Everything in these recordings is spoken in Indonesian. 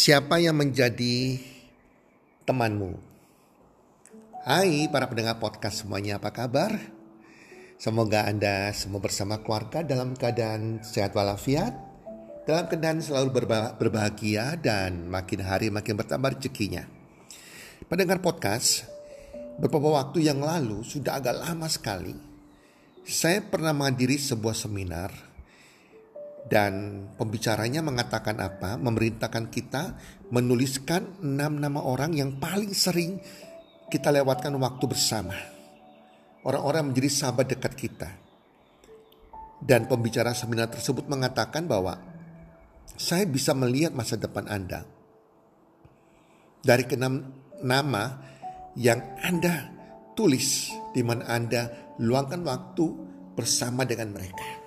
Siapa yang menjadi temanmu? Hai para pendengar podcast semuanya apa kabar? Semoga Anda semua bersama keluarga dalam keadaan sehat walafiat, dalam keadaan selalu berbahagia dan makin hari makin bertambah rezekinya. Pendengar podcast, beberapa waktu yang lalu sudah agak lama sekali saya pernah menghadiri sebuah seminar dan pembicaranya mengatakan apa? Memerintahkan kita menuliskan enam nama orang yang paling sering kita lewatkan waktu bersama. Orang-orang menjadi sahabat dekat kita. Dan pembicara seminar tersebut mengatakan bahwa saya bisa melihat masa depan Anda dari keenam nama yang Anda tulis di mana Anda luangkan waktu bersama dengan mereka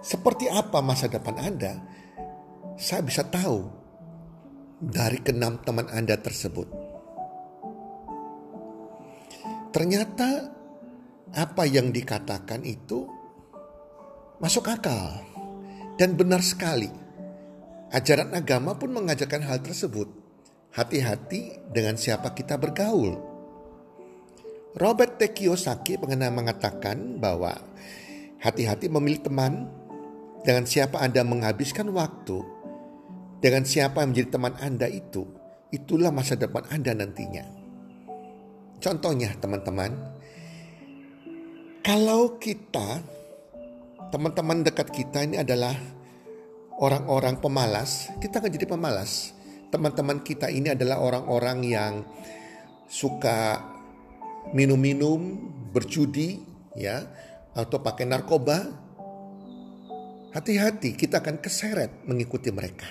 seperti apa masa depan Anda, saya bisa tahu dari keenam teman Anda tersebut. Ternyata apa yang dikatakan itu masuk akal dan benar sekali. Ajaran agama pun mengajarkan hal tersebut. Hati-hati dengan siapa kita bergaul. Robert T. Kiyosaki pernah mengatakan bahwa hati-hati memilih teman dengan siapa Anda menghabiskan waktu, dengan siapa yang menjadi teman Anda itu, itulah masa depan Anda nantinya. Contohnya teman-teman, kalau kita, teman-teman dekat kita ini adalah orang-orang pemalas, kita akan jadi pemalas. Teman-teman kita ini adalah orang-orang yang suka minum-minum, berjudi, ya, atau pakai narkoba, hati-hati kita akan keseret mengikuti mereka.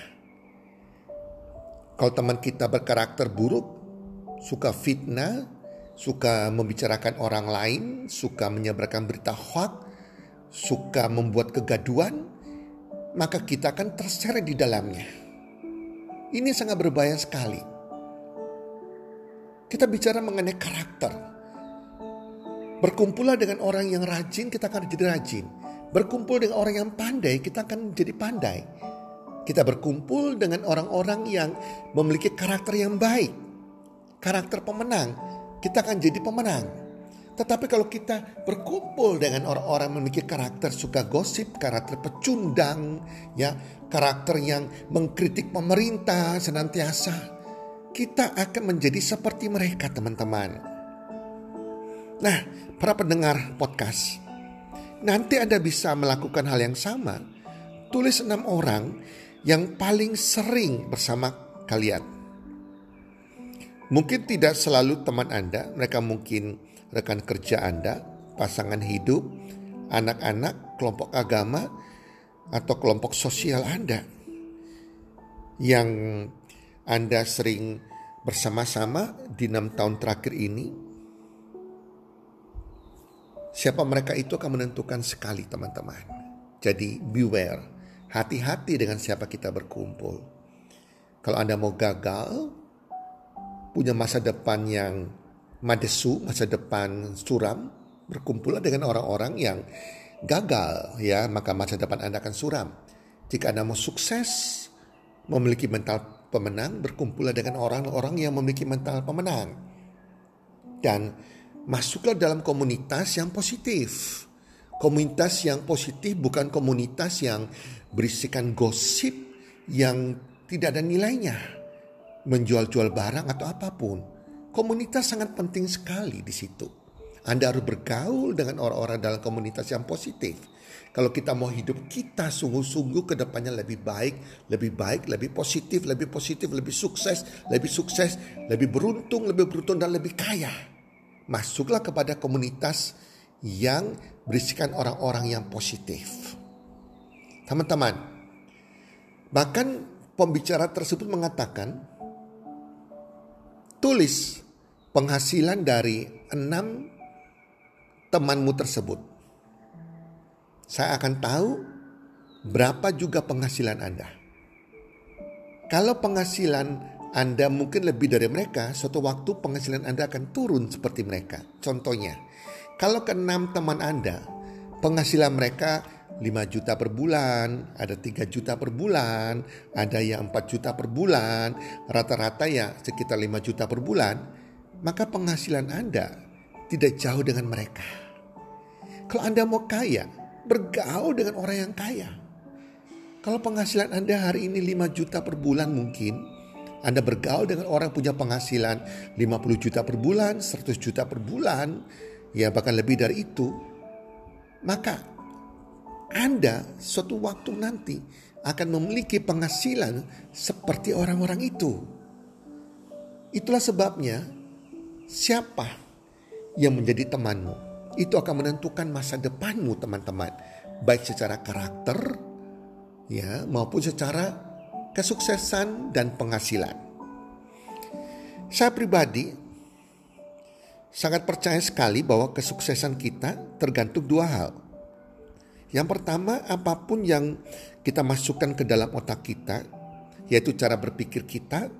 Kalau teman kita berkarakter buruk, suka fitnah, suka membicarakan orang lain, suka menyebarkan berita hoax, suka membuat kegaduan, maka kita akan terseret di dalamnya. Ini sangat berbahaya sekali. Kita bicara mengenai karakter. Berkumpullah dengan orang yang rajin, kita akan jadi rajin. Berkumpul dengan orang yang pandai, kita akan jadi pandai. Kita berkumpul dengan orang-orang yang memiliki karakter yang baik, karakter pemenang, kita akan jadi pemenang. Tetapi kalau kita berkumpul dengan orang-orang memiliki karakter suka gosip, karakter pecundang, ya, karakter yang mengkritik pemerintah senantiasa, kita akan menjadi seperti mereka, teman-teman. Nah, para pendengar podcast, Nanti Anda bisa melakukan hal yang sama. Tulis enam orang yang paling sering bersama kalian. Mungkin tidak selalu teman Anda, mereka mungkin rekan kerja Anda, pasangan hidup, anak-anak, kelompok agama, atau kelompok sosial Anda yang Anda sering bersama-sama di enam tahun terakhir ini Siapa mereka itu akan menentukan sekali teman-teman. Jadi beware, hati-hati dengan siapa kita berkumpul. Kalau Anda mau gagal, punya masa depan yang madesu, masa depan suram, berkumpullah dengan orang-orang yang gagal ya, maka masa depan Anda akan suram. Jika Anda mau sukses, memiliki mental pemenang, berkumpullah dengan orang-orang yang memiliki mental pemenang. Dan masuklah dalam komunitas yang positif. Komunitas yang positif bukan komunitas yang berisikan gosip yang tidak ada nilainya. Menjual-jual barang atau apa pun. Komunitas sangat penting sekali di situ. Anda harus bergaul dengan orang-orang dalam komunitas yang positif. Kalau kita mau hidup kita sungguh-sungguh ke depannya lebih baik, lebih baik, lebih positif, lebih positif, lebih sukses, lebih sukses, lebih beruntung, lebih beruntung dan lebih kaya. Masuklah kepada komunitas yang berisikan orang-orang yang positif. Teman-teman, bahkan pembicara tersebut mengatakan, tulis penghasilan dari enam temanmu tersebut saya akan tahu berapa juga penghasilan Anda. Kalau penghasilan Anda mungkin lebih dari mereka, suatu waktu penghasilan Anda akan turun seperti mereka. Contohnya, kalau ke enam teman Anda, penghasilan mereka 5 juta per bulan, ada 3 juta per bulan, ada yang 4 juta per bulan, rata-rata ya sekitar 5 juta per bulan, maka penghasilan Anda tidak jauh dengan mereka. Kalau Anda mau kaya, bergaul dengan orang yang kaya. Kalau penghasilan Anda hari ini 5 juta per bulan mungkin, Anda bergaul dengan orang punya penghasilan 50 juta per bulan, 100 juta per bulan, ya bahkan lebih dari itu, maka Anda suatu waktu nanti akan memiliki penghasilan seperti orang-orang itu. Itulah sebabnya siapa yang menjadi temanmu itu akan menentukan masa depanmu teman-teman. Baik secara karakter ya maupun secara kesuksesan dan penghasilan. Saya pribadi sangat percaya sekali bahwa kesuksesan kita tergantung dua hal. Yang pertama, apa pun yang kita masukkan ke dalam otak kita, yaitu cara berpikir kita,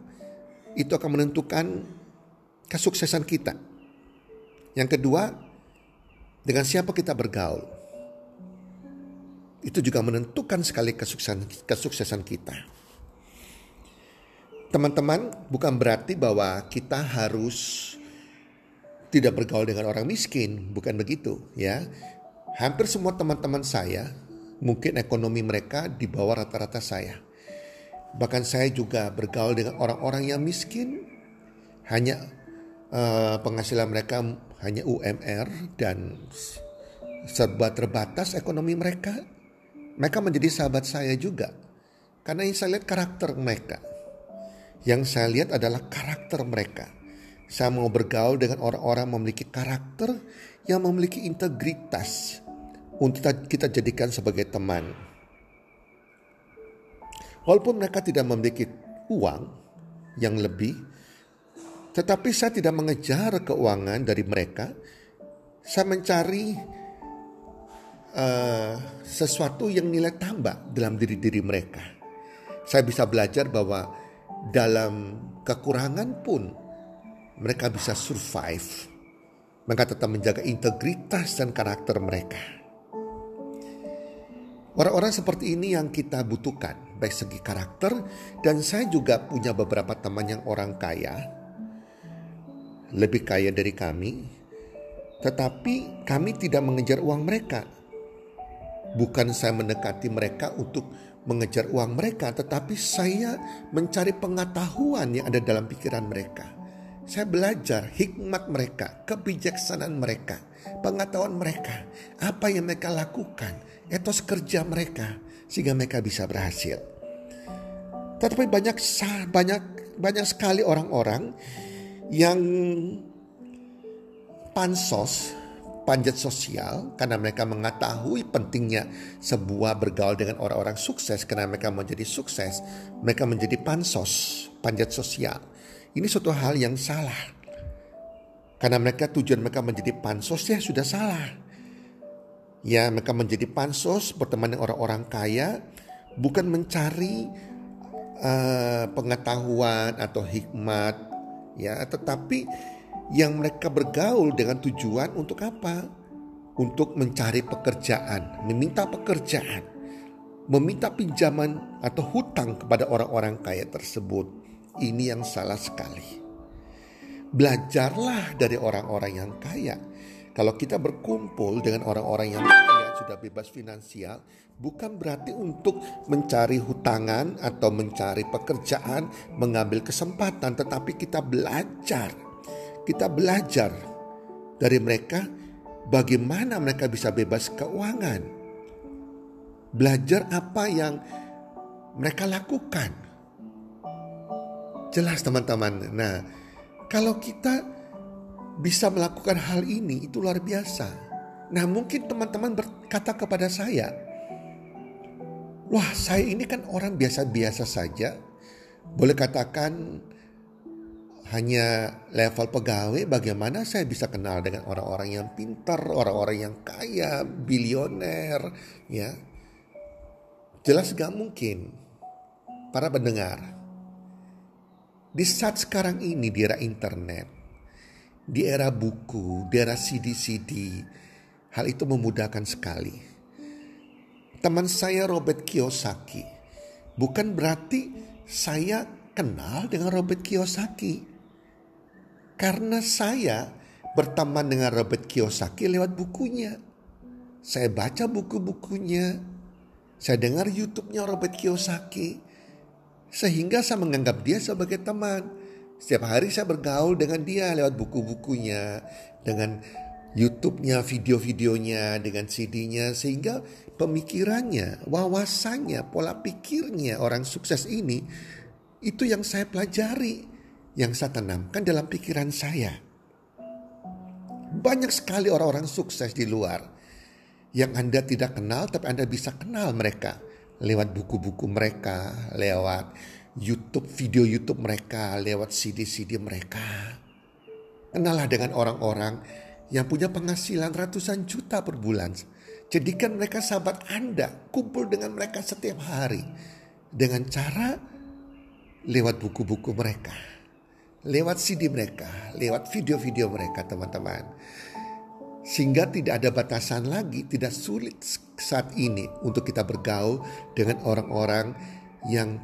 itu akan menentukan kesuksesan kita. Yang kedua, dengan siapa kita bergaul. Itu juga menentukan sekali kesuksesan, kesuksesan kita. Teman-teman, bukan berarti bahwa kita harus tidak bergaul dengan orang miskin, bukan begitu ya. Hampir semua teman-teman saya mungkin ekonomi mereka di bawah rata-rata saya. Bahkan saya juga bergaul dengan orang-orang yang miskin, hanya uh, penghasilan mereka hanya UMR dan serba terbatas ekonomi mereka, mereka menjadi sahabat saya juga. Karena yang saya lihat karakter mereka. Yang saya lihat adalah karakter mereka. Saya mau bergaul dengan orang-orang memiliki karakter yang memiliki integritas untuk kita jadikan sebagai teman. Walaupun mereka tidak memiliki uang yang lebih, tetapi saya tidak mengejar keuangan dari mereka. Saya mencari uh, sesuatu yang nilai tambah dalam diri-diri mereka. Saya bisa belajar bahwa dalam kekurangan pun mereka bisa survive. Mereka tetap menjaga integritas dan karakter mereka. Orang-orang seperti ini yang kita butuhkan, baik segi karakter, dan saya juga punya beberapa teman yang orang kaya, lebih kaya dari kami, tetapi kami tidak mengejar uang mereka. Bukan saya mendekati mereka untuk mengejar uang mereka, tetapi saya mencari pengetahuan yang ada dalam pikiran mereka. Saya belajar hikmat mereka, kebijaksanaan mereka, pengetahuan mereka, apa yang mereka lakukan, etos kerja mereka, sehingga mereka bisa berhasil. Tetapi banyak banyak banyak sekali orang-orang yang pansos panjat sosial karena mereka mengetahui pentingnya sebuah bergaul dengan orang-orang sukses. Karena mereka menjadi sukses mereka menjadi pansos panjat sosial. Ini suatu hal yang salah. Karena mereka tujuan mereka menjadi pansos ya sudah salah. Ya mereka menjadi pansos berteman dengan orang-orang kaya bukan mencari uh, pengetahuan atau hikmat ya tetapi yang mereka bergaul dengan tujuan untuk apa? Untuk mencari pekerjaan, meminta pekerjaan, meminta pinjaman atau hutang kepada orang-orang kaya tersebut. Ini yang salah sekali. Belajarlah dari orang-orang yang kaya. Kalau kita berkumpul dengan orang-orang yang kaya, sudah bebas finansial, bukan berarti untuk mencari hutangan atau mencari pekerjaan, mengambil kesempatan, tetapi kita belajar. Kita belajar dari mereka bagaimana mereka bisa bebas keuangan. Belajar apa yang mereka lakukan. Jelas teman-teman. Nah, kalau kita bisa melakukan hal ini itu luar biasa. Nah mungkin teman-teman berkata kepada saya, wah saya ini kan orang biasa-biasa saja. Boleh katakan hanya level pegawai bagaimana saya bisa kenal dengan orang-orang yang pintar, orang-orang yang kaya, bilioner, ya. Jelas gak mungkin. Para pendengar, di saat sekarang ini di era internet, di era buku, di era CD-CD, hal itu memudahkan sekali. Teman saya Robert Kiyosaki, bukan berarti saya kenal dengan Robert Kiyosaki. Karena saya berteman dengan Robert Kiyosaki lewat bukunya. Saya baca buku-bukunya. Saya dengar YouTube-nya Robert Kiyosaki. Sehingga saya menganggap dia sebagai teman. Setiap hari saya bergaul dengan dia lewat buku-bukunya, dengan YouTube-nya, video-videonya, dengan CD-nya. Sehingga pemikirannya, wawasannya, pola pikirnya orang sukses ini, itu yang saya pelajari. Yang saya tanamkan dalam pikiran saya. Banyak sekali orang-orang sukses di luar yang Anda tidak kenal, tapi Anda bisa kenal mereka lewat buku-buku mereka, lewat YouTube, video YouTube mereka, lewat CD-CD mereka. Kenallah dengan orang-orang yang punya penghasilan ratusan juta per bulan. Jadikan mereka sahabat Anda, kumpul dengan mereka setiap hari. Dengan cara lewat buku-buku mereka, lewat CD mereka, lewat video-video mereka teman-teman. Sehingga tidak ada batasan lagi, tidak sulit saat ini untuk kita bergaul dengan orang-orang yang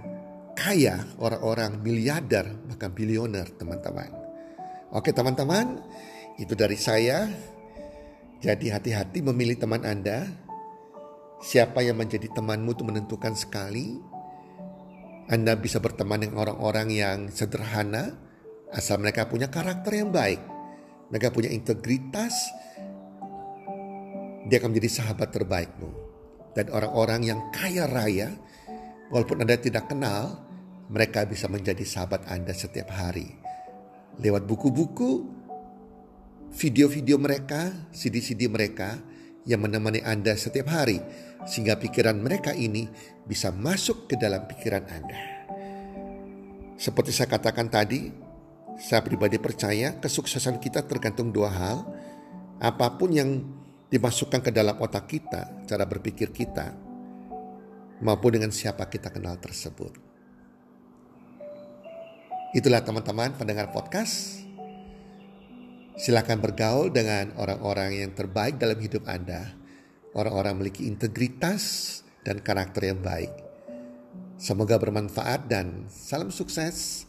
kaya, orang-orang miliarder, bahkan bilioner teman-teman. Oke teman-teman, itu dari saya. Jadi hati-hati memilih teman Anda. Siapa yang menjadi temanmu itu menentukan sekali. Anda bisa berteman dengan orang-orang yang sederhana, asal mereka punya karakter yang baik. Mereka punya integritas, dia akan menjadi sahabat terbaikmu. Dan orang-orang yang kaya raya, walaupun Anda tidak kenal, mereka bisa menjadi sahabat Anda setiap hari. Lewat buku-buku, video-video mereka, CD-CD mereka yang menemani Anda setiap hari. Sehingga pikiran mereka ini bisa masuk ke dalam pikiran Anda. Seperti saya katakan tadi, saya pribadi percaya kesuksesan kita tergantung dua hal. Apa pun yang dimasukkan ke dalam otak kita, cara berpikir kita, maupun dengan siapa kita kenal tersebut. Itulah teman-teman pendengar podcast. Silakan bergaul dengan orang-orang yang terbaik dalam hidup Anda. Orang-orang memiliki integritas dan karakter yang baik. Semoga bermanfaat dan salam sukses,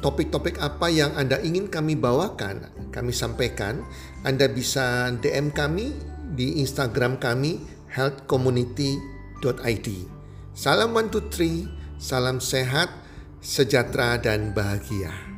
topik-topik apa yang Anda ingin kami bawakan, kami sampaikan, Anda bisa DM kami di Instagram kami healthcommunity id. Salam one two three, salam sehat, sejahtera dan bahagia.